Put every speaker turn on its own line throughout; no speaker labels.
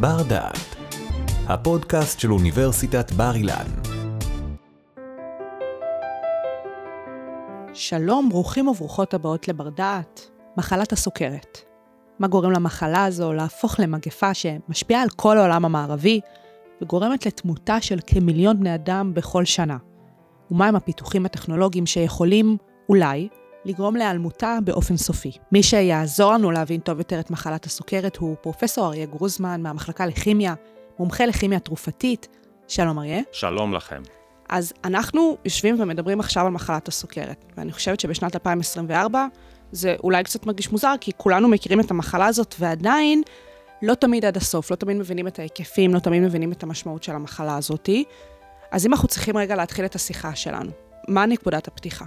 בר דעת, הפודקאסט של אוניברסיטת בר אילן.
שלום, ברוכים וברוכות הבאות לבר דעת, מחלת הסוכרת. מה גורם למחלה הזו להפוך למגפה שמשפיעה על כל העולם המערבי וגורמת לתמותה של כמיליון בני אדם בכל שנה? ומהם הפיתוחים הטכנולוגיים שיכולים, אולי, לגרום להיעלמותה באופן סופי. מי שיעזור לנו להבין טוב יותר את מחלת הסוכרת הוא פרופסור אריה גרוזמן מהמחלקה לכימיה, מומחה לכימיה תרופתית. שלום אריה.
שלום לכם.
אז אנחנו יושבים ומדברים עכשיו על מחלת הסוכרת, ואני חושבת שבשנת 2024 זה אולי קצת מרגיש מוזר, כי כולנו מכירים את המחלה הזאת, ועדיין לא תמיד עד הסוף, לא תמיד מבינים את ההיקפים, לא תמיד מבינים את המשמעות של המחלה הזאתי. אז אם אנחנו צריכים רגע להתחיל את השיחה שלנו, מה נקודת הפתיחה?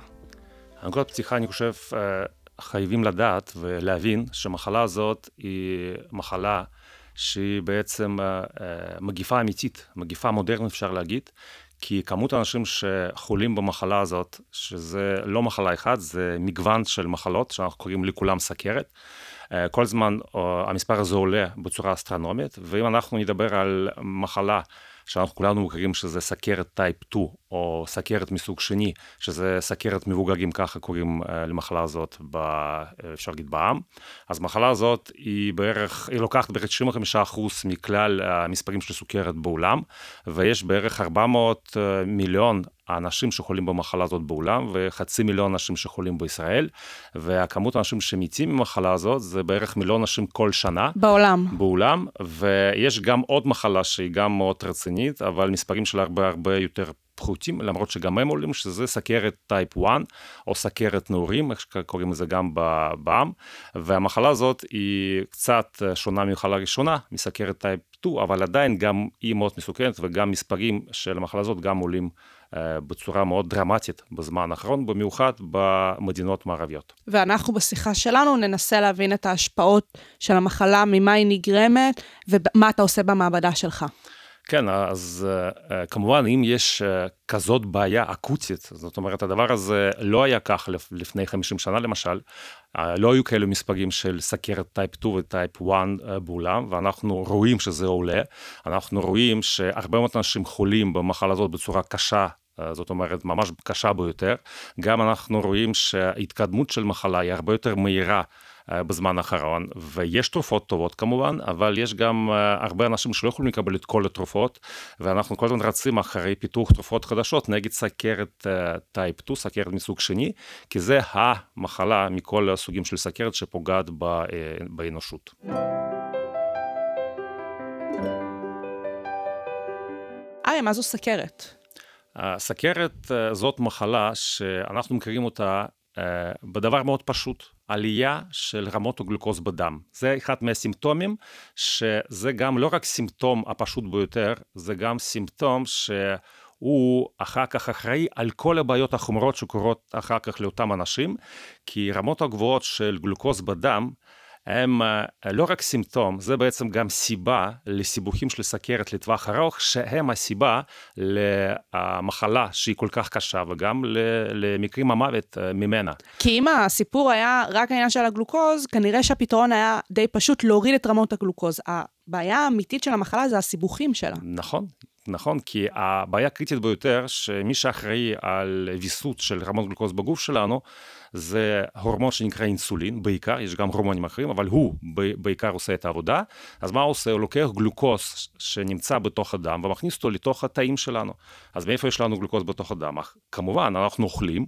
נקודת הפתיחה, אני חושב, אה, חייבים לדעת ולהבין שהמחלה הזאת היא מחלה שהיא בעצם אה, אה, מגיפה אמיתית, מגיפה מודרנית אפשר להגיד, כי כמות האנשים שחולים במחלה הזאת, שזה לא מחלה אחת, זה מגוון של מחלות שאנחנו קוראים לכולם סכרת. כל זמן המספר הזה עולה בצורה אסטרונומית, ואם אנחנו נדבר על מחלה שאנחנו כולנו מכירים שזה סכרת טייפ 2, או סכרת מסוג שני, שזה סכרת מבוגרים, ככה קוראים uh, למחלה הזאת, ב, אפשר להגיד בעם. אז המחלה הזאת היא בערך, היא לוקחת בערך 95% מכלל המספרים של סוכרת בעולם, ויש בערך 400 אה, מיליון האנשים שחולים במחלה הזאת בעולם, וחצי מיליון אנשים שחולים בישראל, והכמות האנשים שמתים ממחלה הזאת זה בערך מיליון אנשים כל שנה.
בעולם.
בעולם, ויש גם עוד מחלה שהיא גם מאוד רצינית, אבל מספרים שלה הרבה הרבה יותר פחותים, למרות שגם הם עולים, שזה סכרת טייפ 1, או סכרת נעורים, איך שקוראים לזה גם בעם, והמחלה הזאת היא קצת שונה ממחלה ראשונה, מסכרת טייפ 2, אבל עדיין גם היא מאוד מסוכנת, וגם מספרים של המחלה הזאת גם עולים אה, בצורה מאוד דרמטית בזמן האחרון, במיוחד במדינות מערביות.
ואנחנו בשיחה שלנו ננסה להבין את ההשפעות של המחלה, ממה היא נגרמת, ומה אתה עושה במעבדה שלך.
כן, אז uh, כמובן, אם יש uh, כזאת בעיה אקוטית, זאת אומרת, הדבר הזה לא היה כך לפני 50 שנה למשל, לא היו כאלו מספרים של סכרת type 2 וטייפ 1 uh, בעולם, ואנחנו רואים שזה עולה, אנחנו רואים שהרבה מאוד אנשים חולים במחלה הזאת בצורה קשה זאת אומרת, ממש קשה ביותר. גם אנחנו רואים שההתקדמות של מחלה היא הרבה יותר מהירה אה, בזמן האחרון, ויש תרופות טובות כמובן, אבל יש גם אה, הרבה אנשים שלא יכולים לקבל את כל התרופות, ואנחנו כל הזמן רצים אחרי פיתוח תרופות חדשות נגד סכרת טייפ 2, סכרת מסוג שני, כי זה המחלה מכל הסוגים של סכרת שפוגעת אה, באנושות.
אריה, מה זו סכרת?
הסכרת זאת מחלה שאנחנו מכירים אותה בדבר מאוד פשוט, עלייה של רמות הגלוקוז בדם. זה אחד מהסימפטומים, שזה גם לא רק סימפטום הפשוט ביותר, זה גם סימפטום שהוא אחר כך אחראי על כל הבעיות החומרות שקורות אחר כך לאותם אנשים, כי רמות הגבוהות של גלוקוז בדם הם אה, לא רק סימפטום, זה בעצם גם סיבה לסיבוכים של סכרת לטווח ארוך, שהם הסיבה למחלה שהיא כל כך קשה, וגם למקרים המוות אה, ממנה.
כי אם הסיפור היה רק העניין של הגלוקוז, כנראה שהפתרון היה די פשוט להוריד את רמות הגלוקוז. הבעיה האמיתית של המחלה זה הסיבוכים שלה.
נכון, נכון, כי הבעיה הקריטית ביותר, שמי שאחראי על ויסות של רמות גלוקוז בגוף שלנו, זה הורמון שנקרא אינסולין, בעיקר, יש גם הורמונים אחרים, אבל הוא בעיקר עושה את העבודה. אז מה הוא עושה? הוא לוקח גלוקוז שנמצא בתוך הדם ומכניס אותו לתוך התאים שלנו. אז מאיפה יש לנו גלוקוז בתוך הדם? כמובן, אנחנו אוכלים,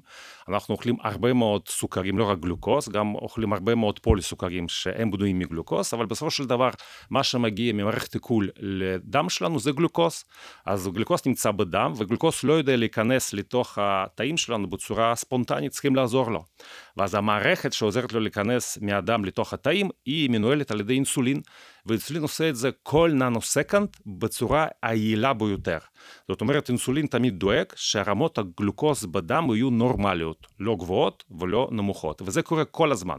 אנחנו אוכלים הרבה מאוד סוכרים, לא רק גלוקוז, גם אוכלים הרבה מאוד פוליסוכרים שהם בנויים מגלוקוז, אבל בסופו של דבר, מה שמגיע ממערכת עיכול לדם שלנו זה גלוקוז. אז גלוקוז נמצא בדם, וגלוקוז לא יודע להיכנס לתוך התאים שלנו בצורה ספונטנית, צריכים לעזור לו. ואז המערכת שעוזרת לו להיכנס מהדם לתוך התאים, היא מנוהלת על ידי אינסולין, ואינסולין עושה את זה כל ננו-סקנד בצורה היעילה ביותר. זאת אומרת, אינסולין תמיד דואג שהרמות הגלוקוז בדם יהיו נורמליות, לא גבוהות ולא נמוכות, וזה קורה כל הזמן.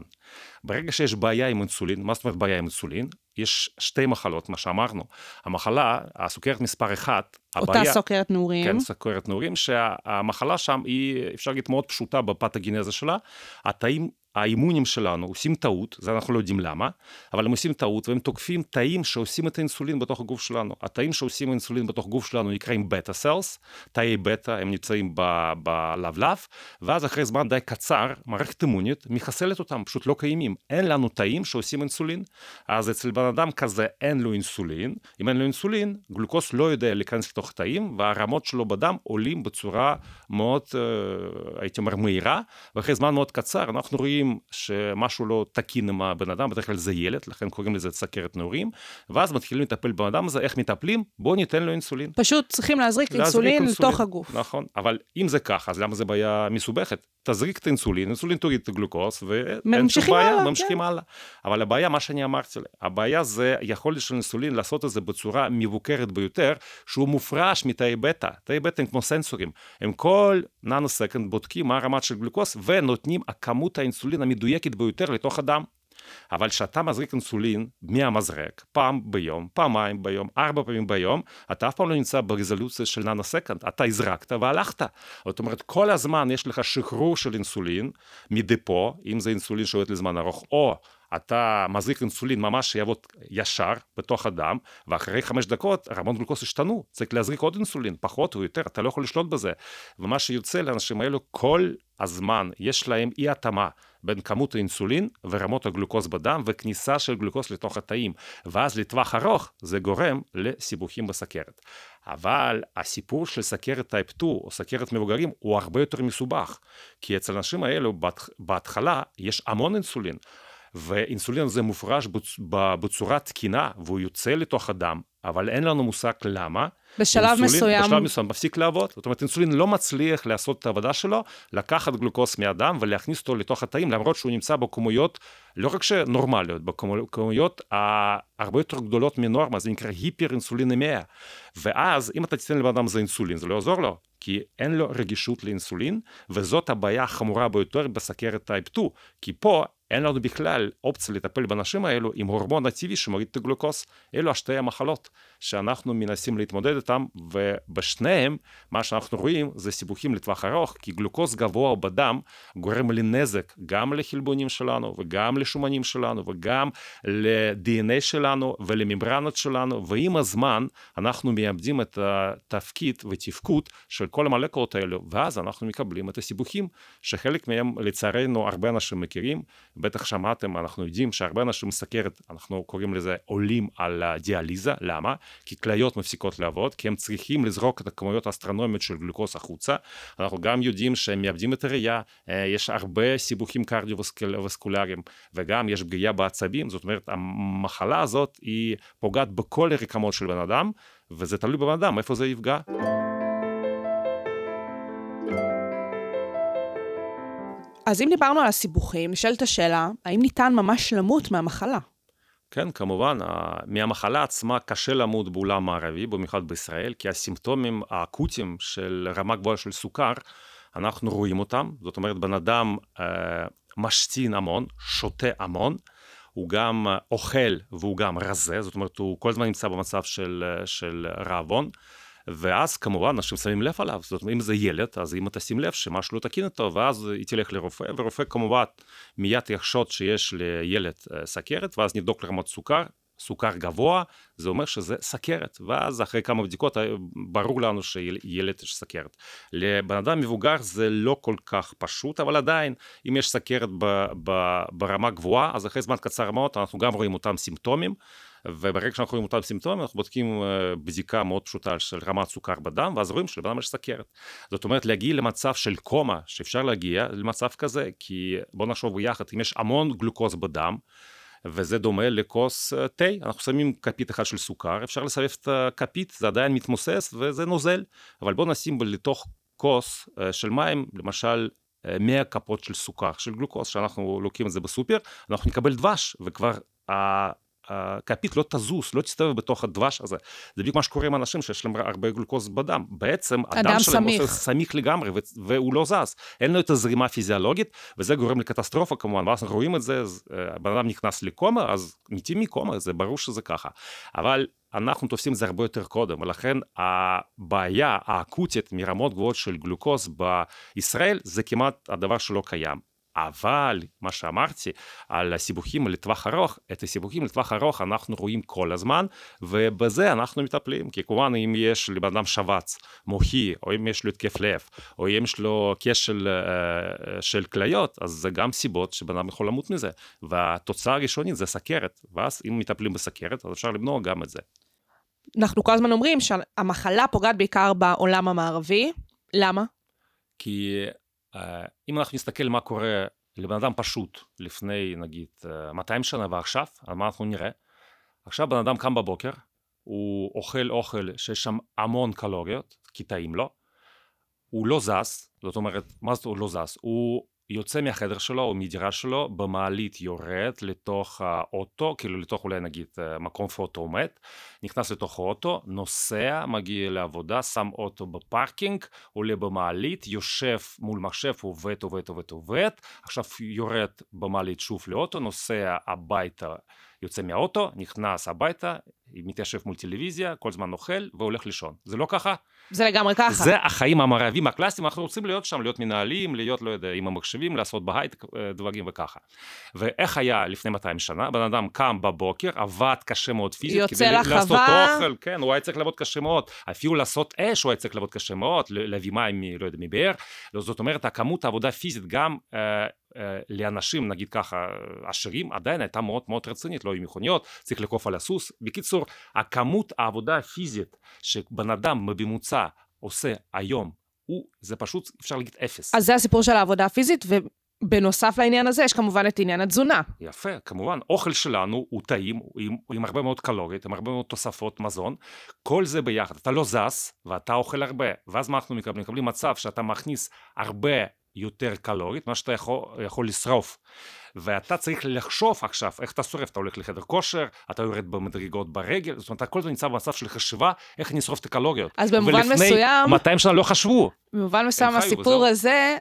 ברגע שיש בעיה עם אינסולין, מה זאת אומרת בעיה עם אינסולין? יש שתי מחלות, מה שאמרנו. המחלה, הסוכרת מספר אחת,
אותה הבעיה... סוכרת נעורים.
כן, סוכרת נעורים, שהמחלה שם היא, אפשר להגיד, מאוד פשוטה בפתוגנזה שלה. התאים האימונים שלנו עושים טעות, זה אנחנו לא יודעים למה, אבל הם עושים טעות והם תוקפים תאים שעושים את האינסולין בתוך הגוף שלנו. התאים שעושים אינסולין בתוך גוף שלנו נקראים בטה סלס, תאי בטא הם נמצאים בלבלב, ואז אחרי זמן די קצר, מערכת אימונית מחסלת אותם, פשוט לא קיימים. אין לנו תאים שעושים אינסולין, אז אצל בן אדם כזה אין לו אינסולין, אם אין לו אינסולין, גלוקוס לא יודע להיכנס לתוך תאים, והרמות שלו בדם עולים בצורה מאוד, אה, הייתי אומר, מהירה, ואחרי זמן מאוד קצר אנחנו רואים שמשהו לא תקין עם הבן אדם, בדרך כלל זה ילד, לכן קוראים לזה סכרת נעורים, ואז מתחילים לטפל בבן אדם הזה, איך מטפלים? בואו ניתן לו אינסולין.
פשוט צריכים להזריק אינסולין לתוך הגוף.
נכון, אבל אם זה ככה, אז למה זה בעיה מסובכת? תזריק את האינסולין, אינסולין תוריד את הגלוקוס, ואין שום בעיה, הלאה, ממשיכים כן. הלאה. אבל הבעיה, מה שאני אמרתי, הבעיה זה יכולת של אינסולין לעשות את זה בצורה מבוקרת ביותר, שהוא מופרש מתאי בטא. תאי בטא הם כמו סנסורים, הם כל nano second בודקים מה הרמות של גלוקוס, ונותנים הכמות האינסולין המדויקת ביותר לתוך הדם. אבל כשאתה מזריק אינסולין מהמזרק, פעם ביום, פעמיים ביום, ארבע פעמים ביום, אתה אף פעם לא נמצא ברזולוציה של nano second, אתה הזרקת והלכת. זאת אומרת, כל הזמן יש לך שחרור של אינסולין מ depot, אם זה אינסולין שעובד לזמן ארוך, או אתה מזריק אינסולין ממש שיעבוד ישר בתוך הדם, ואחרי חמש דקות רמות גלוקוס השתנו, צריך להזריק עוד אינסולין, פחות או יותר, אתה לא יכול לשלוט בזה. ומה שיוצא לאנשים האלו כל הזמן, יש להם אי התאמה בין כמות האינסולין ורמות הגלוקוז בדם וכניסה של גלוקוז לתוך התאים, ואז לטווח ארוך זה גורם לסיבוכים בסכרת. אבל הסיפור של סכרת type 2 או סכרת מבוגרים הוא הרבה יותר מסובך, כי אצל האנשים האלו בהתחלה יש המון אינסולין. ואינסולין הזה מופרש בצורה תקינה והוא יוצא לתוך הדם, אבל אין לנו מושג למה.
בשלב אינסולין, מסוים.
בשלב מסוים מפסיק לעבוד. זאת אומרת, אינסולין לא מצליח לעשות את העבודה שלו, לקחת גלוקוס מהדם ולהכניס אותו לתוך התאים, למרות שהוא נמצא בכמויות לא רק שנורמליות, בכמויות הרבה יותר גדולות מנורמה, זה נקרא היפר אינסולינמיה. ואז אם אתה תיתן לבן אדם זה אינסולין, זה לא יעזור לו, כי אין לו רגישות לאינסולין, וזאת הבעיה החמורה ביותר בסכרת טייפ 2, כי פה אין לנו בכלל אופציה לטפל באנשים האלו עם הורמון הטבעי שמוריד את הגלוקוס. אלו השתי המחלות שאנחנו מנסים להתמודד איתם, ובשניהם מה שאנחנו רואים זה סיבוכים לטווח ארוך, כי גלוקוס גבוה בדם גורם לנזק גם לחלבונים שלנו וגם לשומנים שלנו וגם ל-DNA שלנו ולממברנות שלנו, ועם הזמן אנחנו מאבדים את התפקיד ותפקוד של כל המולקולות האלו, ואז אנחנו מקבלים את הסיבוכים שחלק מהם לצערנו הרבה אנשים מכירים. בטח שמעתם, אנחנו יודעים שהרבה אנשים סכרת, אנחנו קוראים לזה עולים על הדיאליזה, למה? כי כליות מפסיקות לעבוד, כי הם צריכים לזרוק את הכמויות האסטרונומיות של גלוקוס החוצה. אנחנו גם יודעים שהם מאבדים את הראייה, אה, יש הרבה סיבוכים קרדיו-וסקולריים, וגם יש פגיעה בעצבים, זאת אומרת, המחלה הזאת היא פוגעת בכל הרקמות של בן אדם, וזה תלוי בבן אדם, איפה זה יפגע.
אז אם דיברנו על הסיבוכים, נשאלת השאלה, האם ניתן ממש למות מהמחלה?
כן, כמובן, מהמחלה עצמה קשה למות בעולם הערבי, במיוחד בישראל, כי הסימפטומים האקוטיים של רמה גבוהה של סוכר, אנחנו רואים אותם, זאת אומרת, בן אדם אה, משתין המון, שותה המון, הוא גם אוכל והוא גם רזה, זאת אומרת, הוא כל הזמן נמצא במצב של, של רעבון. ואז כמובן אנשים שמים לב עליו, זאת אומרת אם זה ילד אז אם אתה שים לב שמשהו לא תקין איתו ואז היא תלך לרופא ורופא כמובן מיד יחשוד שיש לילד אה, סכרת ואז נבדוק לרמת סוכר סוכר גבוה, זה אומר שזה סכרת, ואז אחרי כמה בדיקות אה, ברור לנו שילד יש סכרת. לבן אדם מבוגר זה לא כל כך פשוט, אבל עדיין, אם יש סכרת ברמה גבוהה, אז אחרי זמן קצר מאוד אנחנו גם רואים אותם סימפטומים. וברגע שאנחנו רואים אותם סימפטומים אנחנו בודקים אה, בדיקה מאוד פשוטה של רמת סוכר בדם ואז רואים שלבן אדם יש סכרת. זאת אומרת להגיע למצב של קומה שאפשר להגיע למצב כזה כי בוא נחשוב ביחד אם יש המון גלוקוז בדם וזה דומה לכוס אה, תה, אנחנו שמים כפית אחת של סוכר, אפשר לסבב את הכפית, זה עדיין מתמוסס וזה נוזל, אבל בוא נשים לתוך כוס אה, של מים, למשל 100 כפות של סוכר, של גלוקוז, שאנחנו לוקחים את זה בסופר, אנחנו נקבל דבש, וכבר הכפית לא תזוז, לא תסתובב בתוך הדבש הזה. זה בדיוק מה שקורה עם אנשים שיש להם הרבה גלוקוז בדם. בעצם הדם שלהם עושה סמיך לגמרי והוא לא זז. אין לו את הזרימה הפיזיולוגית וזה גורם לקטסטרופה כמובן. ואז רואים את זה, אה, הבן אדם נכנס לקומה, אז מתים מקומה, זה ברור שזה ככה. אבל אנחנו תופסים את זה הרבה יותר קודם, ולכן הבעיה האקוטית מרמות גבוהות של גלוקוז בישראל זה כמעט הדבר שלא קיים. אבל מה שאמרתי על הסיבוכים לטווח ארוך, את הסיבוכים לטווח ארוך אנחנו רואים כל הזמן, ובזה אנחנו מטפלים. כי כמובן אם יש לבן אדם שבץ מוחי, או אם יש לו התקף לב, או אם יש לו כשל uh, של כליות, אז זה גם סיבות שבן אדם יכול למות מזה. והתוצאה הראשונית זה סכרת, ואז אם מטפלים בסכרת, אז אפשר למנוע גם את זה.
אנחנו כל הזמן אומרים שהמחלה פוגעת בעיקר בעולם המערבי. למה?
כי אם אנחנו נסתכל מה קורה לבן אדם פשוט לפני נגיד 200 אה, שנה ועכשיו, על מה אנחנו נראה? עכשיו בן אדם קם בבוקר, הוא אוכל אוכל שיש שם המון קלוריות, כי טעים לו, הוא לא זז, זאת אומרת, מה זאת הוא לא זז? הוא יוצא מהחדר שלו או מדירה שלו, במעלית יורד לתוך האוטו, כאילו לתוך אולי נגיד אה, מקום שאוטו עומד, נכנס לתוך האוטו, נוסע, מגיע לעבודה, שם אוטו ב parking, עולה במעלית, יושב מול מחשב, עובד, עובד, עובד, עובד, עכשיו יורד במעלית שוב לאוטו, נוסע הביתה, יוצא מהאוטו, נכנס הביתה, מתיישב מול טלוויזיה, כל זמן אוכל והולך לישון. זה לא ככה?
זה לגמרי ככה.
זה החיים המערבים הקלאסיים, אנחנו רוצים להיות שם, להיות מנהלים, להיות, לא יודע, עם המחשבים, לעשות בהייטק אה, דברים וככה. ואיך היה לפני 200 שנה? בן אדם קם בבוקר, עבד קשה מאוד פיזית,
יוצא לחווה. לעשות אוכל,
כן, הוא היה צריך לעבוד קשה מאוד. אפילו לעשות אש הוא היה צריך לעבוד קשה מאוד, להביא מים, לא יודע, מבאר. זאת אומרת, הכמות העבודה פיזית גם אה, אה, לאנשים, נגיד ככה, עשירים, עדיין הייתה מאוד מאוד רצינית, לא היו מכוניות, צריך לקוף על הסוס. בקיצור, הכמות העבודה הפיזית שבן אדם בממוצע עושה היום, הוא, זה פשוט, אפשר להגיד אפס.
אז זה הסיפור של העבודה הפיזית, ובנוסף לעניין הזה, יש כמובן את עניין התזונה.
יפה, כמובן. אוכל שלנו הוא טעים, הוא עם, הוא עם הרבה מאוד קלוריות, עם הרבה מאוד תוספות מזון. כל זה ביחד. אתה לא זז, ואתה אוכל הרבה. ואז מה אנחנו מקבלים? מקבלים מצב שאתה מכניס הרבה יותר קלורית, מה שאתה יכול, יכול לשרוף. ואתה צריך לחשוב עכשיו איך אתה שורף, אתה הולך לחדר כושר, אתה יורד במדרגות ברגל, זאת אומרת, אתה כל הזמן נמצא במצב של חשיבה איך אני אשרוף את הקלוריות.
אז במובן ולפני מסוים... ולפני
200 שנה לא חשבו.
במובן מסוים הסיפור הזה,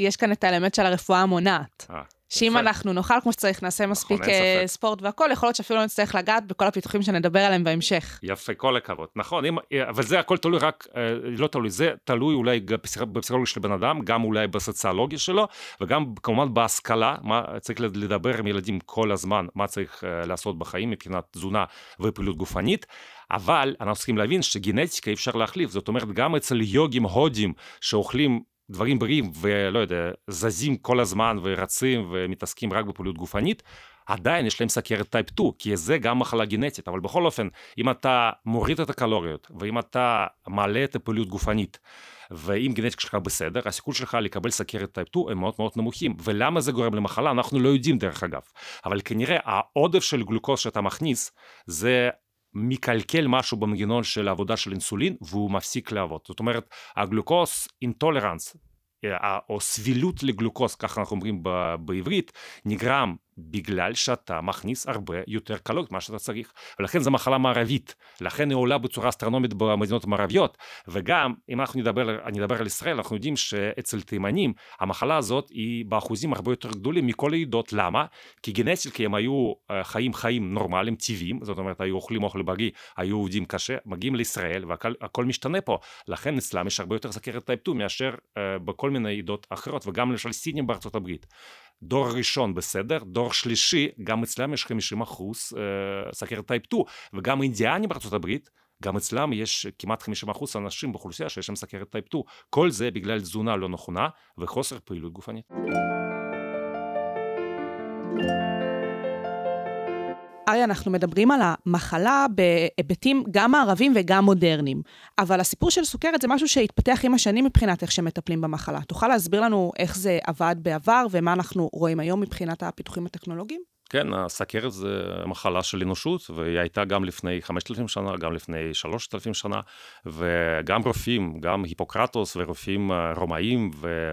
יש כאן את האלמנט של הרפואה המונעת. אה. שאם אנחנו נאכל כמו שצריך, נעשה מספיק נכון, ספורט והכול, יכול להיות שאפילו לא נצטרך לגעת בכל הפיתוחים שנדבר עליהם בהמשך.
יפה, כל הכבוד. נכון, אם, אבל זה הכל תלוי רק, לא תלוי, זה תלוי אולי בפסיכולוגיה של בן אדם, גם אולי בסוציולוגיה שלו, וגם כמובן בהשכלה, מה צריך לדבר עם ילדים כל הזמן, מה צריך לעשות בחיים מבחינת תזונה ופעילות גופנית. אבל אנחנו צריכים להבין שגנטיקה אי אפשר להחליף, זאת אומרת גם אצל יוגים הודים שאוכלים דברים בריאים ולא יודע, זזים כל הזמן ורצים ומתעסקים רק בפעילות גופנית, עדיין יש להם סכרת type 2, כי זה גם מחלה גנטית, אבל בכל אופן, אם אתה מוריד את הקלוריות, ואם אתה מעלה את הפעילות גופנית, ואם גנטיקה שלך בסדר, הסיכוי שלך לקבל סכרת type 2 הם מאוד מאוד נמוכים. ולמה זה גורם למחלה? אנחנו לא יודעים דרך אגב. אבל כנראה העודף של גלוקוז שאתה מכניס, זה מקלקל משהו במנגנון של העבודה של אינסולין והוא מפסיק לעבוד. זאת אומרת, ה glucose intolerance, או סבילות לגלוקוז, ככה אנחנו אומרים בעברית, נגרם בגלל שאתה מכניס הרבה יותר קלות ממה שאתה צריך. ולכן זו מחלה מערבית, לכן היא עולה בצורה אסטרונומית במדינות המערביות. וגם, אם אנחנו נדבר, אני אדבר על ישראל, אנחנו יודעים שאצל תימנים, המחלה הזאת היא באחוזים הרבה יותר גדולים מכל העדות. למה? כי גנטית, הם היו אה, חיים חיים נורמליים, טבעיים, זאת אומרת, היו אוכלים אוכל בריא, היו עובדים קשה, מגיעים לישראל והכל משתנה פה. לכן אצלם יש הרבה יותר סכרת type 2 מאשר אה, בכל מיני עדות אחרות, וגם למשל סינים בארצות הברית. דור ראשון בסדר, דור שלישי, גם אצלם יש 50 אחוז אה, סכרת type 2, וגם אינדיאנים בארצות הברית, גם אצלם יש כמעט 50 אחוז אנשים באוכלוסייה שיש להם סכרת type 2. כל זה בגלל תזונה לא נכונה וחוסר פעילות גופנית.
אריה, אנחנו מדברים על המחלה בהיבטים גם מערבים וגם מודרניים, אבל הסיפור של סוכרת זה משהו שהתפתח עם השנים מבחינת איך שמטפלים במחלה. תוכל להסביר לנו איך זה עבד בעבר ומה אנחנו רואים היום מבחינת הפיתוחים הטכנולוגיים?
כן, הסכרת זה מחלה של אנושות, והיא הייתה גם לפני 5,000 שנה, גם לפני 3,000 שנה, וגם רופאים, גם היפוקרטוס ורופאים אה, רומאים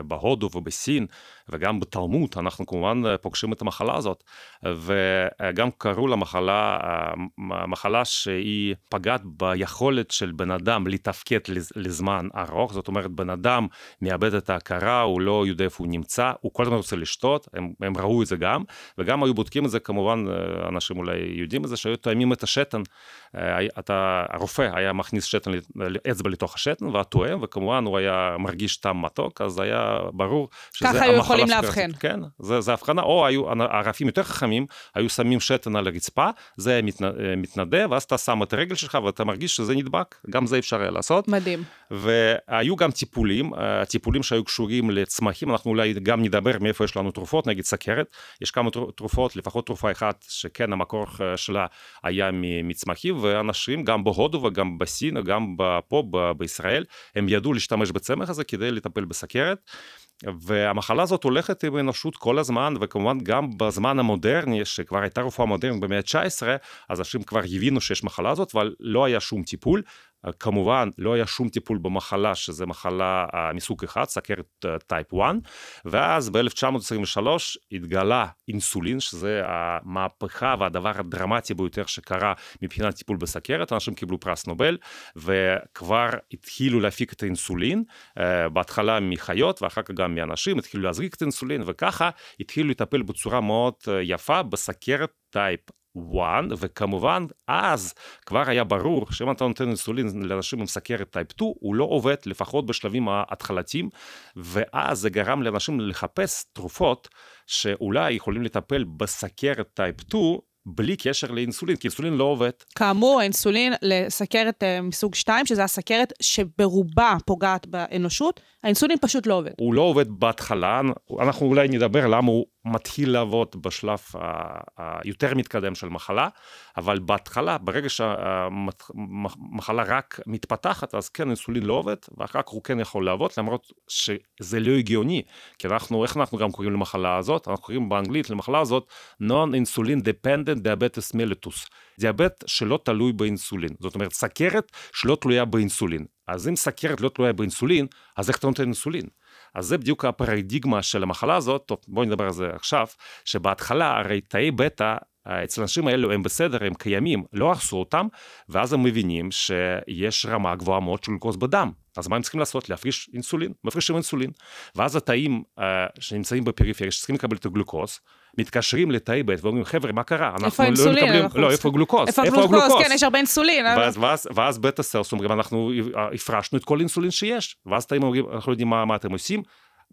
בהודו ובסין, וגם בתלמוד, אנחנו כמובן אה, פוגשים את המחלה הזאת, וגם קראו למחלה, אה, מחלה שהיא פגעת ביכולת של בן אדם לתפקד לזמן ארוך, זאת אומרת, בן אדם מאבד את ההכרה, הוא לא יודע איפה הוא נמצא, הוא כל הזמן רוצה לשתות, הם, הם ראו את זה גם, וגם היו בודקים את זה כמובן, אה, אנשים אולי יודעים את זה, שהיו תואמים את השתן. אתה, הרופא היה מכניס שתן, אצבע לתוך השתן והתואם, וכמובן הוא היה מרגיש טעם מתוק, אז היה ברור
שזה המחלה. יכולים לאבחן.
כן, זה, הבחנה, או היו, הרופאים יותר חכמים, היו שמים שתן על הרצפה, זה היה מתנ, אה, מתנדב, ואז אתה שם את הרגל שלך ואתה מרגיש שזה נדבק, גם זה אפשר היה לעשות.
מדהים.
והיו גם טיפולים, אה, טיפולים שהיו קשורים לצמחים, אנחנו אולי גם נדבר מאיפה יש לנו תרופות נגד סכרת, יש כמה תרופות, לפחות תרופה אחת שכן המקור אה, שלה היה מצמחים, ואנשים גם בהודו וגם בסין, גם פה בישראל, הם ידעו להשתמש בצמח הזה כדי לטפל בסכרת. והמחלה הזאת הולכת עם האנושות כל הזמן, וכמובן גם בזמן המודרני, שכבר הייתה רפואה מודרנית במאה ה-19, אז אנשים כבר הבינו שיש מחלה הזאת, אבל לא היה שום טיפול. כמובן, לא היה שום טיפול במחלה, שזה מחלה מסוג אחד, סכרת type 1, ואז ב-1923 התגלה אינסולין, שזה המהפכה והדבר הדרמטי ביותר שקרה מבחינת טיפול בסכרת, אנשים קיבלו פרס נובל, וכבר התחילו להפיק את האינסולין, בהתחלה מחיות ואחר כך גם מאנשים, התחילו להזריק את האינסולין, וככה התחילו לטפל בצורה מאוד יפה בסכרת type 1, וכמובן אז כבר היה ברור שאם אתה נותן אינסולין לאנשים עם סכרת type 2, הוא לא עובד לפחות בשלבים ההתחלתיים, ואז זה גרם לאנשים לחפש תרופות שאולי יכולים לטפל בסכרת type 2, בלי קשר לאינסולין, כי אינסולין לא עובד.
כאמור, האינסולין לסכרת מסוג 2, שזה הסכרת שברובה פוגעת באנושות, האינסולין פשוט לא עובד.
הוא לא עובד בהתחלה, אנחנו אולי נדבר למה הוא מתחיל לעבוד בשלב היותר מתקדם של מחלה, אבל בהתחלה, ברגע שהמחלה רק מתפתחת, אז כן, אינסולין לא עובד, ואחר כך הוא כן יכול לעבוד, למרות שזה לא הגיוני, כי אנחנו, איך אנחנו גם קוראים למחלה הזאת? אנחנו קוראים באנגלית למחלה הזאת Non-Insulin Dependent Diabetes Mellitus, דיאבט שלא תלוי באינסולין, זאת אומרת סכרת שלא תלויה באינסולין. אז אם סכרת לא תלויה באינסולין, אז איך אתה נותן אינסולין? אז זה בדיוק הפרדיגמה של המחלה הזאת, טוב בואו נדבר על זה עכשיו, שבהתחלה הרי תאי בטא אצל האנשים האלו הם בסדר, הם קיימים, לא הרסו אותם, ואז הם מבינים שיש רמה גבוהה מאוד של גלוקוז בדם. אז מה הם צריכים לעשות? להפריש אינסולין, מפרישים אינסולין. ואז התאים uh, שנמצאים בפריפריה, שצריכים לקבל את הגלוקוז, מתקשרים לתאי ב' ואומרים, חבר'ה, מה קרה?
איפה האינסולין?
לא, מקבלים, לא, איפה הגלוקוז?
איפה הגלוקוז? כן, יש הרבה אינסולין.
ואז, ואז, ואז beta cells אומרים, אנחנו הפרשנו את כל האינסולין שיש. ואז תאים אומרים, אנחנו יודעים מה, מה אתם עושים.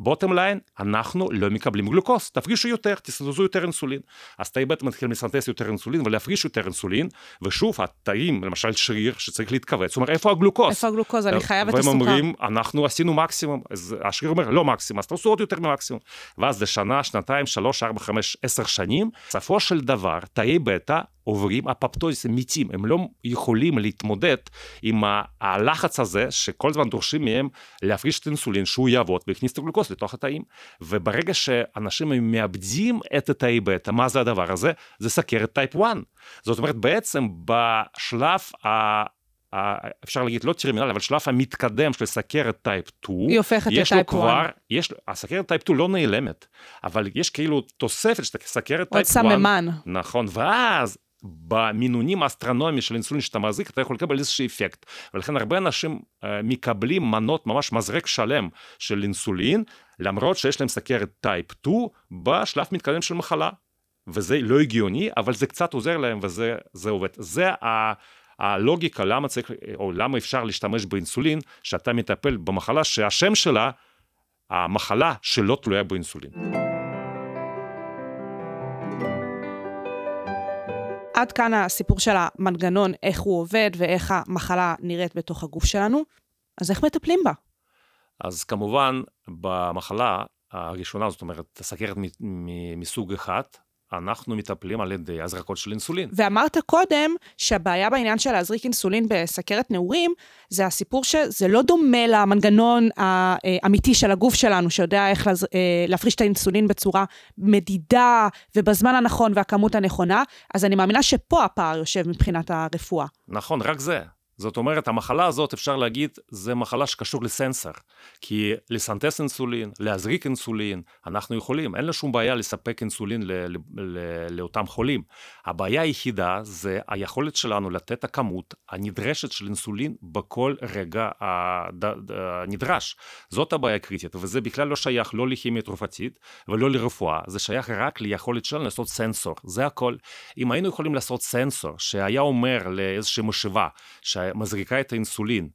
bottom line, אנחנו לא מקבלים גלוקוז, תפרישו יותר, תסנתזו יותר אינסולין. אז תאי בטא מתחיל לסנתז יותר אינסולין ולהפריש יותר אינסולין, ושוב, התאים, למשל שריר שצריך להתכווץ, הוא אומר, איפה הגלוקוז?
איפה הגלוקוז? אני חייב את הסוכר.
והם אומרים, אנחנו עשינו מקסימום, אז השריר אומר, לא מקסימום, אז תעשו עוד יותר ממקסימום. ואז זה שנה, שנתיים, שלוש, ארבע, חמש, עשר שנים, בסופו של דבר, תאי בטא עוברים אפופטוזיס, הם מתים, הם לא יכולים להתמודד עם הלחץ הזה שכל הזמן דורשים מהם להפריש את האינסולין שהוא יעבוד ויכניס את הגלוקוז לתוך התאים. וברגע שאנשים מאבדים את התאי בטא, מה זה הדבר הזה? זה סכרת type 1. זאת אומרת בעצם בשלב ה... אפשר להגיד לא טרמינל, אבל שלב המתקדם של סכרת type 2,
היא הופכת ל type 1.
כבר, יש, הסכרת type 2 לא נעלמת, אבל יש כאילו תוספת של סכרת type 1.
עוד סממן.
נכון, ואז במינונים האסטרונומיים של אינסולין שאתה מחזיק, אתה יכול לקבל איזשהו אפקט. ולכן הרבה אנשים מקבלים מנות, ממש מזרק שלם של אינסולין, למרות שיש להם סכרת טייפ 2 בשלב מתקדם של מחלה. וזה לא הגיוני, אבל זה קצת עוזר להם וזה עובד. זה ה... הלוגיקה למה צריך, או למה אפשר להשתמש באינסולין, שאתה מטפל במחלה שהשם שלה, המחלה שלא תלויה באינסולין.
עד כאן הסיפור של המנגנון, איך הוא עובד ואיך המחלה נראית בתוך הגוף שלנו, אז איך מטפלים בה?
אז כמובן, במחלה הראשונה, זאת אומרת, סכרת מסוג אחד, אנחנו מטפלים על ידי הזרקות של אינסולין.
ואמרת קודם שהבעיה בעניין של להזריק אינסולין בסכרת נעורים, זה הסיפור שזה לא דומה למנגנון האמיתי של הגוף שלנו, שיודע איך להפריש את האינסולין בצורה מדידה ובזמן הנכון והכמות הנכונה, אז אני מאמינה שפה הפער יושב מבחינת הרפואה.
נכון, רק זה. זאת אומרת, המחלה הזאת, אפשר להגיד, זה מחלה שקשור לסנסור. כי לסנטס אינסולין, להזריק אינסולין, אנחנו יכולים, אין לנו שום בעיה לספק אינסולין ל- ל- ל- לאותם חולים. הבעיה היחידה זה היכולת שלנו לתת הכמות הנדרשת של אינסולין בכל רגע הנדרש. זאת הבעיה הקריטית, וזה בכלל לא שייך לא לכימיה תרופתית ולא לרפואה, זה שייך רק ליכולת שלנו לעשות סנסור, זה הכל. אם היינו יכולים לעשות סנסור שהיה אומר לאיזושהי משאבה, מזריקה את האינסולין,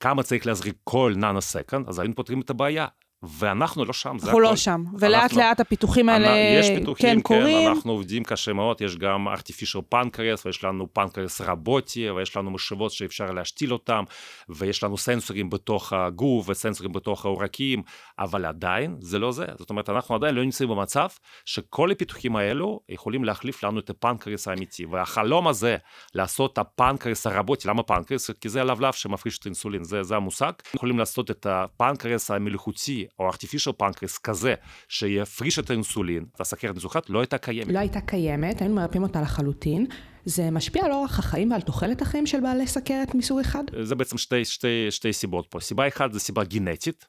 כמה צריך להזריק כל nano second, אז היינו פותרים את הבעיה. ואנחנו לא שם,
אנחנו
הכל.
לא שם, ולאט
אנחנו-
לאט הפיתוחים האלה
יש פיתוחים,
כן קורים.
אנחנו עובדים קשה מאוד, יש גם artificial pancreas, ויש לנו פנקריאס רבוטי, ויש לנו משאבות שאפשר להשתיל אותם, ויש לנו סנסורים בתוך הגוף, וסנסורים בתוך העורקים, אבל עדיין זה לא זה. זאת אומרת, אנחנו עדיין לא נמצאים במצב שכל הפיתוחים האלו יכולים להחליף לנו את הפנקריאס האמיתי. והחלום הזה, לעשות את הפנקריאס הרבוטי, למה פנקריאס? כי זה הלבלב שמפריש את האינסולין, זה, זה המושג. יכולים לעשות את הפנקריאס המלאכותי, או artificial pancreas כזה, שיפריש את האינסולין, את הסכרת מסוכרת, לא הייתה קיימת.
לא הייתה קיימת, היינו מרפאים אותה לחלוטין. זה משפיע על אורח החיים ועל תוחלת החיים של בעלי סכרת מסוג אחד?
זה בעצם שתי, שתי, שתי סיבות פה. סיבה אחת זה סיבה גנטית,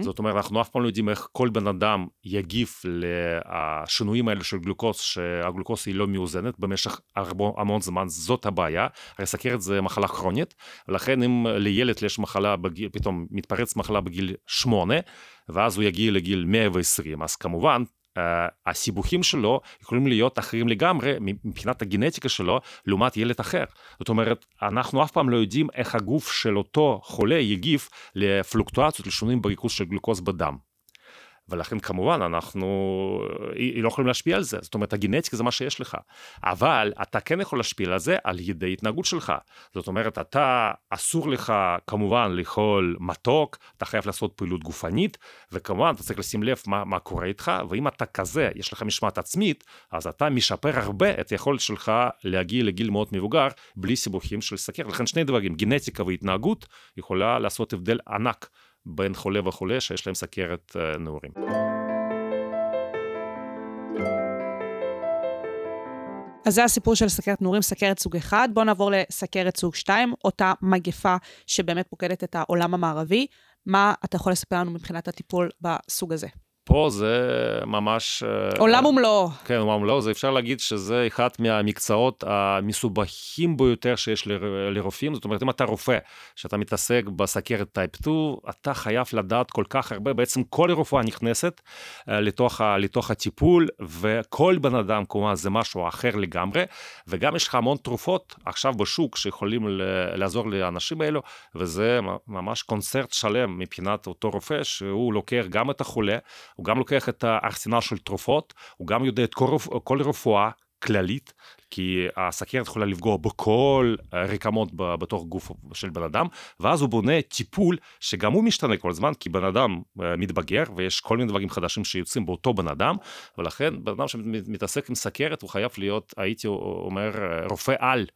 זאת אומרת, אנחנו אף פעם לא יודעים איך כל בן אדם יגיב לשינויים האלה של גלוקוז, שהגלוקוז היא לא מאוזנת במשך הרבה, המון זמן, זאת הבעיה. הרי סכרת זה מחלה כרונית, ולכן אם לילד יש מחלה, בגיל, פתאום מתפרץ מחלה בגיל שמונה, ואז הוא יגיע לגיל 120, אז כמובן, הסיבוכים שלו יכולים להיות אחרים לגמרי מבחינת הגנטיקה שלו לעומת ילד אחר. זאת אומרת, אנחנו אף פעם לא יודעים איך הגוף של אותו חולה יגיב לפלוקטואציות, לשינויים בריכוז של גלוקוז בדם. ולכן כמובן אנחנו לא יכולים להשפיע על זה, זאת אומרת הגנטיקה זה מה שיש לך, אבל אתה כן יכול להשפיע על זה על ידי התנהגות שלך, זאת אומרת אתה אסור לך כמובן לאכול מתוק, אתה חייב לעשות פעילות גופנית, וכמובן אתה צריך לשים לב מה, מה קורה איתך, ואם אתה כזה, יש לך משמעת עצמית, אז אתה משפר הרבה את היכולת שלך להגיע לגיל מאוד מבוגר, בלי סיבוכים של סכרת, לכן שני דברים, גנטיקה והתנהגות יכולה לעשות הבדל ענק. בין חולה וחולה שיש להם סכרת נעורים.
אז זה הסיפור של סכרת נעורים, סכרת סוג 1. בואו נעבור לסכרת סוג 2, אותה מגפה שבאמת פוקדת את העולם המערבי. מה אתה יכול לספר לנו מבחינת הטיפול בסוג הזה?
פה זה ממש...
עולם ומלואו.
כן, עולם ומלואו, זה אפשר להגיד שזה אחד מהמקצועות המסובכים ביותר שיש לרופאים. זאת אומרת, אם אתה רופא, שאתה מתעסק בסכרת טייפ 2, אתה חייב לדעת כל כך הרבה, בעצם כל רופאה נכנסת לתוך, לתוך הטיפול, וכל בן אדם, כמובן, זה משהו אחר לגמרי, וגם יש לך המון תרופות עכשיו בשוק שיכולים לעזור לאנשים האלו, וזה ממש קונצרט שלם מבחינת אותו רופא, שהוא לוקח גם את החולה, הוא גם לוקח את הארסנל של תרופות, הוא גם יודע את כל, כל רפואה כללית, כי הסכרת יכולה לפגוע בכל רקמות בתוך גוף של בן אדם, ואז הוא בונה טיפול שגם הוא משתנה כל הזמן, כי בן אדם מתבגר ויש כל מיני דברים חדשים שיוצאים באותו בן אדם, ולכן בן אדם שמתעסק עם סכרת הוא חייב להיות, הייתי אומר, רופא על.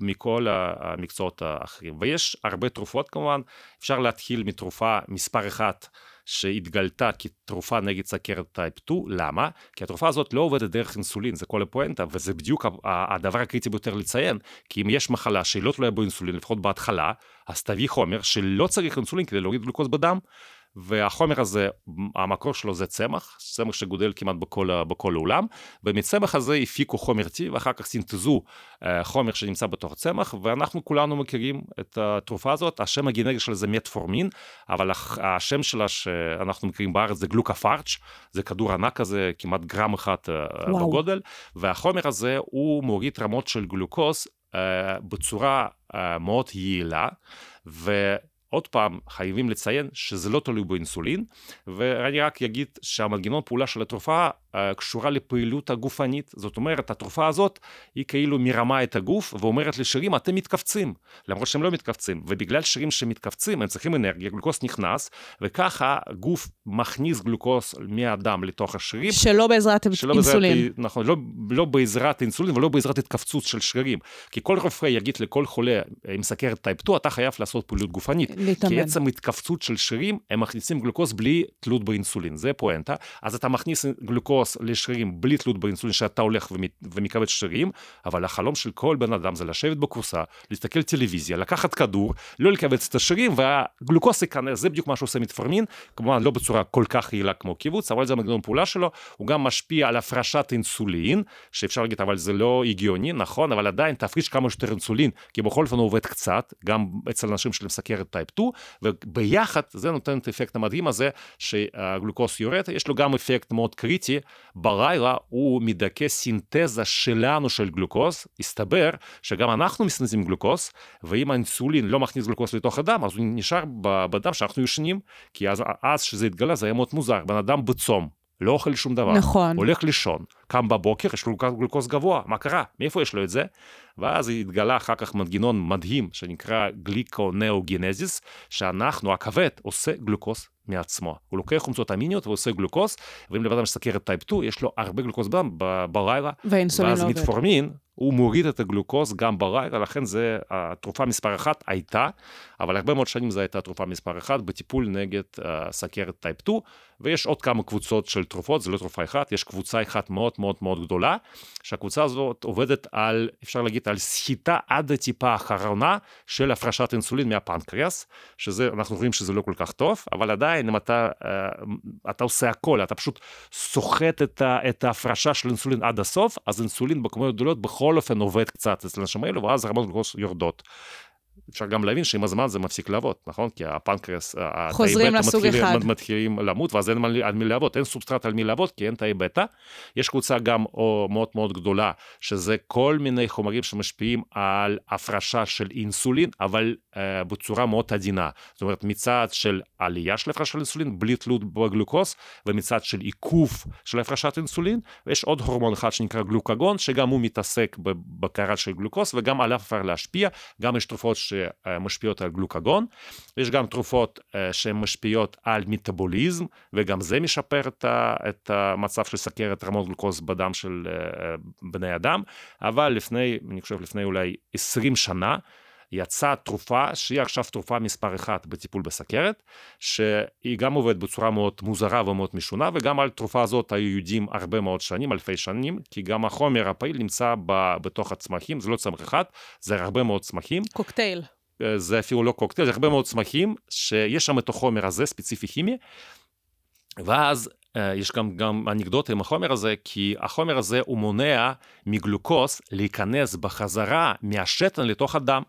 מכל המקצועות האחרים. ויש הרבה תרופות כמובן, אפשר להתחיל מתרופה מספר אחת שהתגלתה כתרופה נגד סכרת type 2, למה? כי התרופה הזאת לא עובדת דרך אינסולין, זה כל הפואנטה, וזה בדיוק הדבר הקריטי ביותר לציין, כי אם יש מחלה שהיא לא תלויה באינסולין, לפחות בהתחלה, אז תביא חומר שלא צריך אינסולין כדי להוריד גלוקוז בדם, והחומר הזה, המקור שלו זה צמח, צמח שגודל כמעט בכל, בכל העולם, ומצמח הזה הפיקו חומר T, ואחר כך סינתזו חומר שנמצא בתוך הצמח, ואנחנו כולנו מכירים את התרופה הזאת, השם הגנרי שלה זה מטפורמין, אבל השם שלה שאנחנו מכירים בארץ זה גלוקפארץ', זה כדור ענק כזה, כמעט גרם אחד וואו. בגודל, והחומר הזה הוא מוריד רמות של גלוקוז בצורה מאוד יעילה, ו... עוד פעם, חייבים לציין שזה לא תלוי באינסולין, ואני רק אגיד שהמנגנון פעולה של התרופה קשורה לפעילות הגופנית. זאת אומרת, התרופה הזאת היא כאילו מרמה את הגוף ואומרת לשרירים, אתם מתכווצים, למרות שהם לא מתכווצים. ובגלל שרירים שמתכווצים, הם צריכים אנרגיה, גלוקוס נכנס, וככה הגוף מכניס גלוקוס מהדם לתוך השרירים.
שלא בעזרת שלא אינסולין.
בעזרת, נכון, לא, לא בעזרת אינסולין ולא בעזרת התכווצות של שרירים. כי כל רופא יגיד לכל חולה עם סכרת type 2, אתה חייב לעשות פעילות גופנית.
להתאמן.
כי עצם התכווצות של שרירים, הם מכניסים גלוקוז בלי תלות באינסולין, זה פואנטה. אז אתה מכניס גלוקוז לשרירים בלי תלות באינסולין, שאתה הולך ומכווץ שרירים, אבל החלום של כל בן אדם זה לשבת בכורסה, להסתכל טלוויזיה, לקחת כדור, לא לכווץ את השרירים, והגלוקוז ייכנס, זה בדיוק מה שעושה מטפורמין, כמובן לא בצורה כל כך יעילה כמו כיווץ, אבל זה המנגנון פעולה שלו, הוא גם משפיע על הפרשת אינסולין, שאפשר להגיד, אבל זה לא הגיוני, נכון, אבל עדיין תפריש כמה שיותר אינסולין, כי בכל אופן הוא עובד קצת, גם אצל אנשים של סכרת type 2, וביחד זה נותן את האפקט המדהים הזה שהגלוקוז יורד, יש לו גם אפקט מאוד קריטי בלילה הוא מדכא סינתזה שלנו של גלוקוז, הסתבר שגם אנחנו מסנתזים גלוקוז, ואם האינסולין לא מכניס גלוקוז לתוך הדם, אז הוא נשאר בדם שאנחנו ישנים, כי אז, אז שזה התגלה זה היה מאוד מוזר, בן אדם בצום, לא אוכל שום דבר,
נכון.
הולך לישון, קם בבוקר, יש לו גלוקוז גבוה, מה קרה? מאיפה יש לו את זה? ואז התגלה אחר כך מנגנון מדהים שנקרא gluconeogenesis, שאנחנו, הכבד, עושה גלוקוז מעצמו. הוא לוקח חומצות אמיניות ועושה גלוקוז, ואם לבן אדם יש סכרת type 2, יש לו הרבה גלוקוז בדם בלילה,
והאינסולין לא עובד.
ואז מטפורמין, הוא מוריד את הגלוקוז גם בלילה, לכן זה התרופה מספר אחת הייתה, אבל הרבה מאוד שנים זו הייתה תרופה מספר אחת בטיפול נגד uh, סכרת type 2, ויש עוד כמה קבוצות של תרופות, זה לא תרופה אחת, יש קבוצה אחת מאוד מאוד מאוד גדולה, שהקבוצה הזאת עובדת על, אפשר להגיד, על סחיטה עד הטיפה האחרונה של הפרשת אינסולין מהפנקריאס, שזה, אנחנו רואים שזה לא כל כך טוב, אבל עדיין אם אתה, uh, אתה עושה הכל, אתה פשוט סוחט את, ה, את ההפרשה של אינסולין עד הסוף, אז אינסולין בכמויות גדולות בכל אופן עובד קצת אצל האנשים האלו, ואז רמות גלוקוז יורדות. אפשר גם להבין שעם הזמן זה מפסיק לעבוד, נכון? כי הפנקרס,
חוזרים לסוג
מתחילים,
אחד.
מתחילים למות, ואז אין על מי לעבוד, אין סובסטרט על מי לעבוד, כי אין תאי בטא. יש קבוצה גם או, מאוד מאוד גדולה, שזה כל מיני חומרים שמשפיעים על הפרשה של אינסולין, אבל uh, בצורה מאוד עדינה. זאת אומרת, מצד של עלייה של הפרשה של אינסולין, בלי תלות בגלוקוז, ומצד של עיכוב של הפרשת אינסולין, ויש עוד הורמון אחד שנקרא גלוקגון, שגם הוא מתעסק בבקרה של גלוקוז, וגם עליו אפשר להשפיע, גם יש תרופות שמשפיעות על גלוקגון, יש גם תרופות שהן משפיעות על מטאבוליזם, וגם זה משפר את המצב של סכרת רמות גלוקוז בדם של בני אדם, אבל לפני, אני חושב לפני אולי 20 שנה, יצאה תרופה שהיא עכשיו תרופה מספר אחת בטיפול בסכרת, שהיא גם עובדת בצורה מאוד מוזרה ומאוד משונה, וגם על תרופה הזאת היו יודעים הרבה מאוד שנים, אלפי שנים, כי גם החומר הפעיל נמצא ב, בתוך הצמחים, זה לא צמח אחד, זה הרבה מאוד צמחים.
קוקטייל.
זה אפילו לא קוקטייל, זה הרבה מאוד צמחים, שיש שם את החומר הזה, ספציפי כימי, ואז יש גם, גם אנקדוטה עם החומר הזה, כי החומר הזה הוא מונע מגלוקוז להיכנס בחזרה מהשתן לתוך הדם.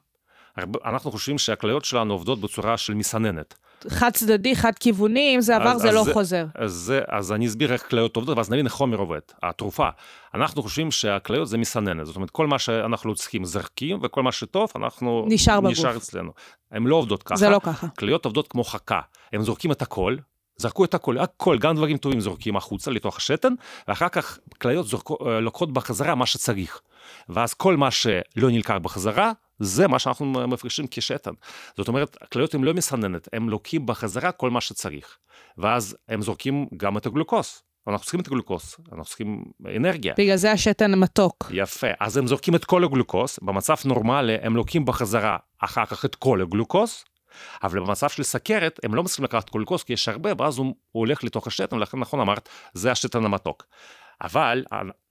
אנחנו חושבים שהכליות שלנו עובדות בצורה של מסננת.
חד צדדי, חד כיווני, אם זה עבר
אז-
זה
אז
לא
זה-
חוזר.
אז, זה, אז אני אסביר איך כליות עובדות, ואז נבין איך חומר עובד, התרופה. אנחנו חושבים שהכליות זה מסננת, זאת אומרת, כל מה שאנחנו צריכים זרקים, וכל מה שטוב, אנחנו...
נשאר בגוף.
נשאר אצלנו. הן לא עובדות ככה.
זה לא ככה.
כליות עובדות כמו חכה, הם זורקים את הכל, זרקו את הכל, הכל, גם דברים טובים זורקים החוצה לתוך השתן, ואחר כך כליות זורקו, אה, לוקחות בחזרה מה שצריך. ואז כל מה שלא נלקח בחזרה, זה מה שאנחנו מפרישים כשתן. זאת אומרת, כליות הן לא מסננת, הם לוקחים בחזרה כל מה שצריך. ואז הם זורקים גם את הגלוקוז. אנחנו צריכים את הגלוקוז, אנחנו צריכים אנרגיה.
בגלל זה השתן מתוק.
יפה, אז הם זורקים את כל הגלוקוז, במצב נורמלי הם לוקחים בחזרה אחר כך את כל הגלוקוז, אבל במצב של סכרת הם לא מצליחים לקחת גלוקוז כי יש הרבה, ואז הוא, הוא הולך לתוך השתן, ולכן נכון אמרת, זה השתן המתוק. אבל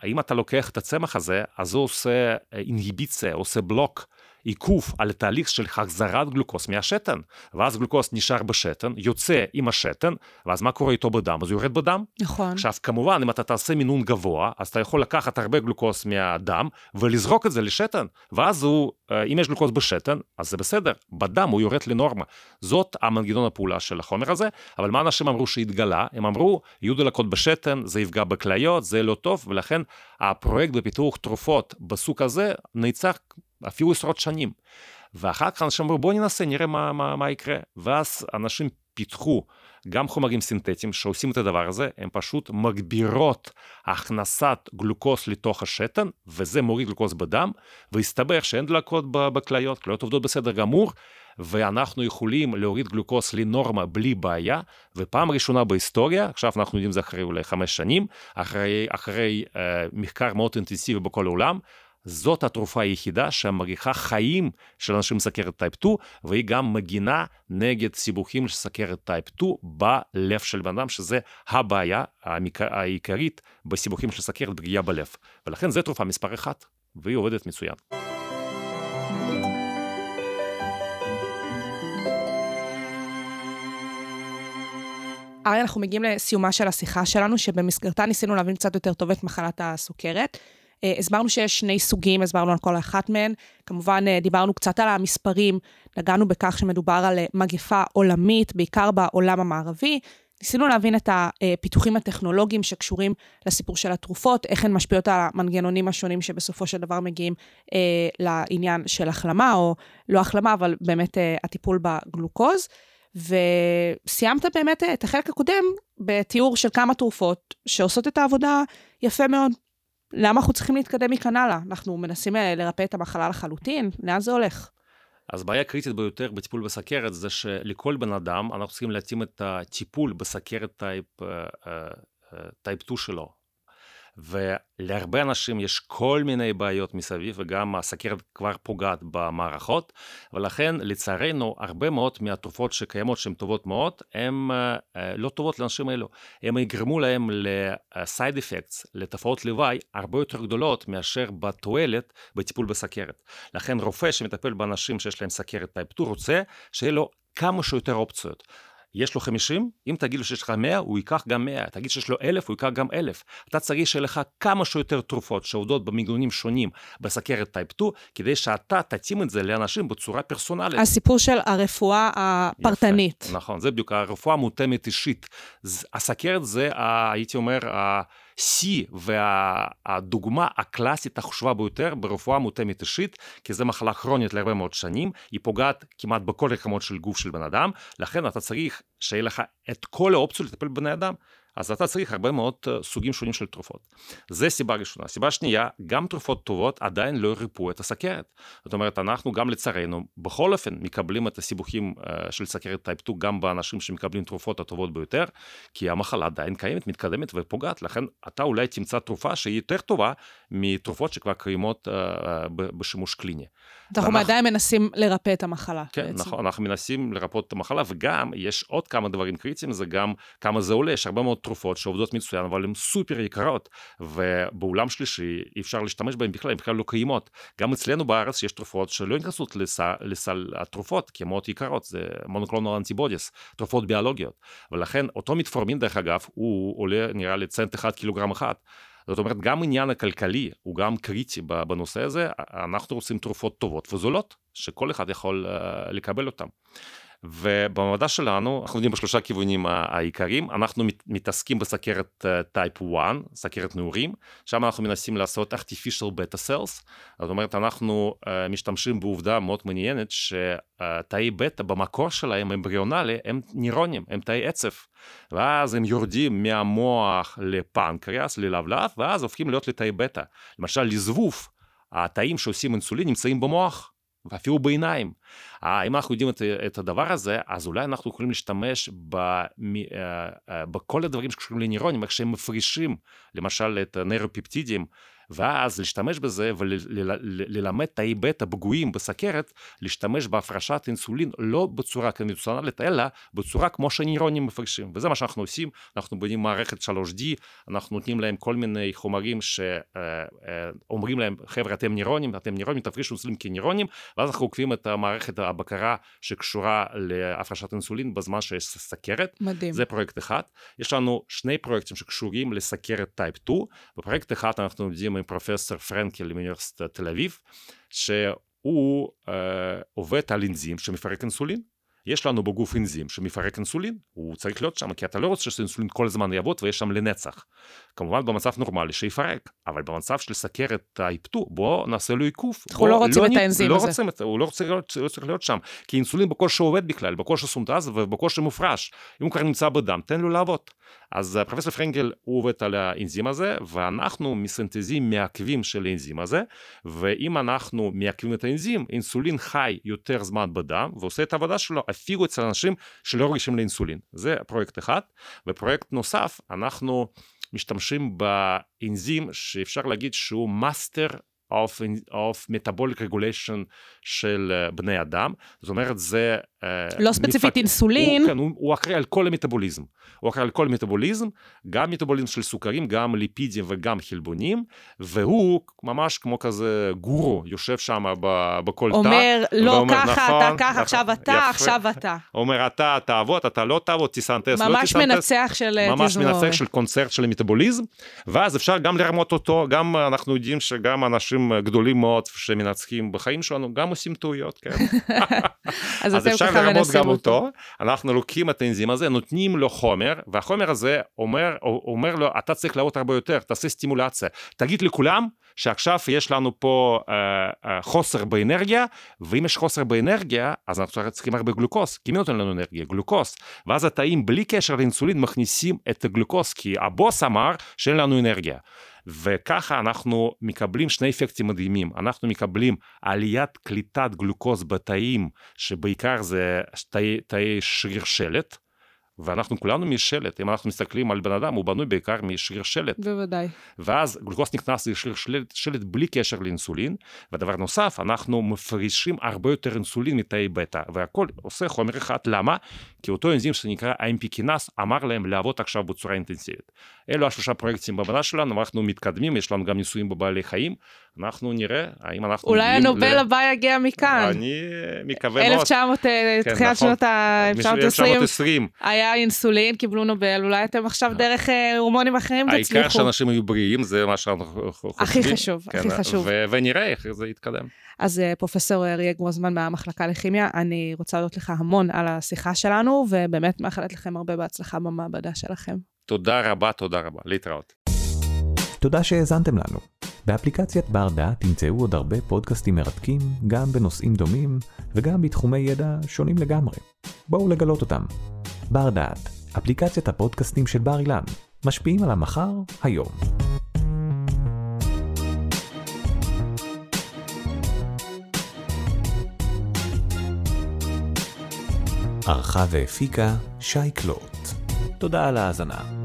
אם אתה לוקח את הצמח הזה, אז הוא עושה אינהיביציה, עושה בלוק, עיכוב על התהליך של החזרת גלוקוז מהשתן, ואז גלוקוז נשאר בשתן, יוצא עם השתן, ואז מה קורה איתו בדם? אז הוא יורד בדם.
נכון.
עכשיו כמובן אם אתה תעשה מינון גבוה אז אתה יכול לקחת הרבה גלוקוז מהדם ולזרוק את זה לשתן ואז הוא אה, אם יש גלוקוז בשתן אז זה בסדר בדם הוא יורד לנורמה זאת המנגנון הפעולה של החומר הזה אבל מה אנשים אמרו שהתגלה הם אמרו יהיו דלקות בשתן זה יפגע בכליות זה לא טוב ולכן הפרויקט בפיתוח תרופות בסוג הזה נעצר אפילו עשרות שנים. ואחר כך אנשים אמרו בוא ננסה נראה מה, מה, מה יקרה ואז אנשים פיתחו גם חומרים סינתטיים שעושים את הדבר הזה, הם פשוט מגבירות הכנסת גלוקוז לתוך השתן, וזה מוריד גלוקוז בדם, והסתבר שאין דלקות בכליות, כליות עובדות בסדר גמור, ואנחנו יכולים להוריד גלוקוז לנורמה בלי בעיה, ופעם ראשונה בהיסטוריה, עכשיו אנחנו יודעים זה אחרי אולי חמש שנים, אחרי, אחרי אה, מחקר מאוד אינטנסיבי בכל העולם, זאת התרופה היחידה שמאריכה חיים של אנשים עם סכרת type 2, והיא גם מגינה נגד סיבוכים של סכרת type 2 בלב של בן אדם, שזה הבעיה העיקרית בסיבוכים של סכרת פגיעה בלב. ולכן זו תרופה מספר אחת, והיא עובדת מצוין.
אריה, אנחנו מגיעים לסיומה של השיחה שלנו, שבמסגרתה ניסינו להבין קצת יותר טוב את מחלת הסוכרת. אה, הסברנו שיש שני סוגים, הסברנו על כל אחת מהן. כמובן, אה, דיברנו קצת על המספרים, נגענו בכך שמדובר על אה, מגפה עולמית, בעיקר בעולם המערבי. ניסינו להבין את הפיתוחים הטכנולוגיים שקשורים לסיפור של התרופות, איך הן משפיעות על המנגנונים השונים שבסופו של דבר מגיעים אה, לעניין של החלמה, או לא החלמה, אבל באמת אה, הטיפול בגלוקוז. וסיימת באמת את החלק הקודם בתיאור של כמה תרופות שעושות את העבודה יפה מאוד. למה אנחנו צריכים להתקדם מכאן הלאה? אנחנו מנסים אה, לרפא את המחלה לחלוטין? לאן זה הולך?
אז בעיה קריטית ביותר בטיפול בסכרת זה שלכל בן אדם אנחנו צריכים להתאים את הטיפול בסכרת type, type 2 שלו. ולהרבה אנשים יש כל מיני בעיות מסביב, וגם הסכרת כבר פוגעת במערכות, ולכן לצערנו הרבה מאוד מהתרופות שקיימות שהן טובות מאוד, הן uh, לא טובות לאנשים האלו. הן יגרמו להם ל-side effects, לתופעות לוואי, הרבה יותר גדולות מאשר בתועלת בטיפול בסכרת. לכן רופא שמטפל באנשים שיש להם סכרת type 2 רוצה שיהיה לו כמה שיותר אופציות. יש לו 50, אם תגיד לו שיש לך 100, הוא ייקח גם 100, תגיד שיש לו 1,000, הוא ייקח גם 1,000. אתה צריך שיהיה לך כמה שיותר תרופות שעובדות במגנונים שונים בסכרת type 2, כדי שאתה תתאים את זה לאנשים בצורה פרסונלית.
הסיפור של הרפואה הפרטנית.
יפה, נכון, זה בדיוק, הרפואה מותאמת אישית. הסכרת זה, הייתי אומר, השיא והדוגמה הקלאסית החשובה ביותר ברפואה מותאמת אישית, כי זו מחלה כרונית להרבה מאוד שנים, היא פוגעת כמעט בכל רקמות של גוף של בן אדם, לכן אתה צריך שיהיה לך את כל האופציות לטפל בבני אדם. אז אתה צריך הרבה מאוד סוגים שונים של תרופות. זה סיבה ראשונה. סיבה שנייה, גם תרופות טובות עדיין לא ריפאו את הסכרת. זאת אומרת, אנחנו גם לצערנו, בכל אופן, מקבלים את הסיבוכים של סכרת type 2 גם באנשים שמקבלים תרופות הטובות ביותר, כי המחלה עדיין קיימת, מתקדמת ופוגעת, לכן אתה אולי תמצא תרופה שהיא יותר טובה מתרופות שכבר קיימות בשימוש קליני.
אנחנו ואנחנו... עדיין מנסים לרפא את המחלה.
כן, בעצם. נכון, אנחנו מנסים לרפא את המחלה, וגם יש עוד כמה דברים קריטיים, זה גם כמה זה עולה, יש הרבה מאוד תרופות שעובדות מצוין, אבל הן סופר יקרות, ובעולם שלישי אי אפשר להשתמש בהן בכלל, הן בכלל לא קיימות. גם אצלנו בארץ יש תרופות שלא נכנסות לסל, לסל התרופות, כי הן מאוד יקרות, זה מונוקלונל אנטיבודיס, תרופות ביולוגיות. ולכן אותו מתפורמין, דרך אגב, הוא עולה נראה לי צנט אחד קילוגרם אחד. זאת אומרת, גם העניין הכלכלי הוא גם קריטי בנושא הזה, אנחנו רוצים תרופות טובות וזולות, שכל אחד יכול uh, לקבל אותן. ובמדע שלנו, אנחנו עובדים בשלושה כיוונים העיקריים, אנחנו מתעסקים בסכרת טייפ 1, סכרת נעורים, שם אנחנו מנסים לעשות artificial beta cells, זאת אומרת, אנחנו uh, משתמשים בעובדה מאוד מעניינת שתאי בטא במקור שלהם, אמבריונלי, הם נירונים, הם תאי עצב, ואז הם יורדים מהמוח לפנקריאס, ללבלב, ואז הופכים להיות לתאי בטא. למשל, לזבוב, התאים שעושים אינסולין נמצאים במוח. ואפילו בעיניים. אם אנחנו יודעים את, את הדבר הזה, אז אולי אנחנו יכולים להשתמש ב, מ, בכל הדברים שקשורים לנירונים, איך שהם מפרישים, למשל את הנוירופפטידים, ואז להשתמש בזה וללמד תאי בטא פגועים בסכרת, להשתמש בהפרשת אינסולין לא בצורה קונבנציונלית, אלא בצורה כמו שהנירונים מפרשים. וזה מה שאנחנו עושים, אנחנו בונים מערכת 3D, אנחנו נותנים להם כל מיני חומרים שאומרים להם, חבר'ה, אתם נירונים, אתם נירונים, תפרישו אינסולין כנירונים, ואז אנחנו עוקבים את המערכת הבקרה שקשורה להפרשת אינסולין בזמן שיש סכרת.
מדהים.
זה פרויקט אחד. יש לנו שני פרויקטים שקשורים לסכרת type 2. בפרויקט אחד אנחנו עובדים עם פרופסור פרנקל מאוניברסיטת תל אביב, שהוא אה, עובד על אנזים שמפרק אינסולין. יש לנו בגוף אנזים שמפרק אינסולין, הוא צריך להיות שם, כי אתה לא רוצה שאינסולין כל הזמן יעבוד ויש שם לנצח. כמובן במצב נורמלי שיפרק, אבל במצב של סכרת type 2, בוא נעשה לו עיקוף.
אנחנו לא רוצים לא, את האנזים
לא
הזה.
רוצים הוא לא רוצה לא צריך להיות שם, כי אינסולין בקושי עובד בכלל, בקושי סונטז ובקושי מופרש. אם הוא כבר נמצא בדם, תן לו לעבוד. אז אה, פרופסור פרנקל עובד על האנזים הזה, ואנחנו מסנטזים מעכבים של האנזים הזה, ואם אנחנו מעכבים את האנזים, אינסולין חי יותר זמן בדם ועושה את העבודה שלו אפילו אצל אנשים שלא רגישים לאינסולין. זה פרויקט אחד. ופרויקט נוסף, אנחנו משתמשים באנזים שאפשר להגיד שהוא master of, of metabolic regulation של אה, בני אדם, זאת אומרת זה...
אה, לא ספציפית. אינסולין.
הוא, כן, הוא, הוא אחראי על כל המטאבוליזם. הוא אחראי על כל המטאבוליזם, גם מטאבוליזם של סוכרים, גם ליפידים וגם חלבונים, והוא ממש כמו כזה גורו, יושב שם בכל תא.
אומר, לא ואומר, ככה, נכון, אתה ככה, נכון, עכשיו אתה, יפה. עכשיו אתה.
אומר, אתה תעבוד, אתה לא תעבוד, תיסנטס, לא
תיסנטס. ממש מנצח של
תזמורת. ממש מנצח של קונצרט של המטאבוליזם, ואז אפשר גם לרמות אותו, גם אנחנו יודעים שגם אנשים גדולים מאוד שמנצחים בחיים שלנו, גם עושים טעויות, כן.
אז, אז אפשר
לרמות
מנסים
גם
אותו.
אנחנו לוקחים את האנזים הזה, נותנים לו חומר, והחומר הזה אומר, אומר לו, אתה צריך לעבוד הרבה יותר, תעשה סטימולציה. תגיד לכולם שעכשיו יש לנו פה אה, אה, חוסר באנרגיה, ואם יש חוסר באנרגיה, אז אנחנו צריכים הרבה גלוקוז, כי מי נותן לנו אנרגיה? גלוקוז. ואז התאים בלי קשר לאינסולין מכניסים את הגלוקוז, כי הבוס אמר שאין לנו אנרגיה. וככה אנחנו מקבלים שני אפקטים מדהימים. אנחנו מקבלים עליית קליטת גלוקוז בתאים, שבעיקר זה תאי, תאי שריר שלט, ואנחנו כולנו משלט, אם אנחנו מסתכלים על בן אדם, הוא בנוי בעיקר משריר שלט.
בוודאי.
ואז גלוקוז נכנס לשריר שלט, שלט בלי קשר לאינסולין, ודבר נוסף, אנחנו מפרישים הרבה יותר אינסולין מתאי בטא, והכל עושה חומר אחד, למה? כי אותו אנזים שנקרא IMP קינס אמר להם לעבוד עכשיו בצורה אינטנסיבית. אלו השלושה פרויקטים במדע שלנו, אנחנו מתקדמים, יש לנו גם ניסויים בבעלי חיים, אנחנו נראה האם אנחנו
אולי הנובל
ל-
הבא יגיע מכאן.
אני מקווה מאוד.
1900, אה,
כן,
תחילת
נכון.
שנות ה-1920
1920.
היה אינסולין, קיבלו נובל, אולי אתם עכשיו דרך אה, הורמונים אחרים
העיקר
תצליחו.
שאנשים יהיו בריאים, זה מה שאנחנו חושבים.
הכי חשוב, הכי
כן,
חשוב.
ו- ונראה איך זה יתקדם.
אז אה, פרופסור אריה גרוזמן מהמחלקה לכימיה, אני רוצה להודות לך המון על השיחה שלנו, ובאמת מאחלת לכם הרבה בהצלחה במעבדה שלכם.
תודה רבה, תודה רבה. להתראות.
תודה שהאזנתם לנו. באפליקציית בר דעת תמצאו עוד הרבה פודקאסטים מרתקים, גם בנושאים דומים וגם בתחומי ידע שונים לגמרי. בואו לגלות אותם. בר דעת, אפליקציית הפודקאסטים של בר אילן, משפיעים על המחר, היום. ערכה והפיקה שי קלוט. תודה על ההאזנה.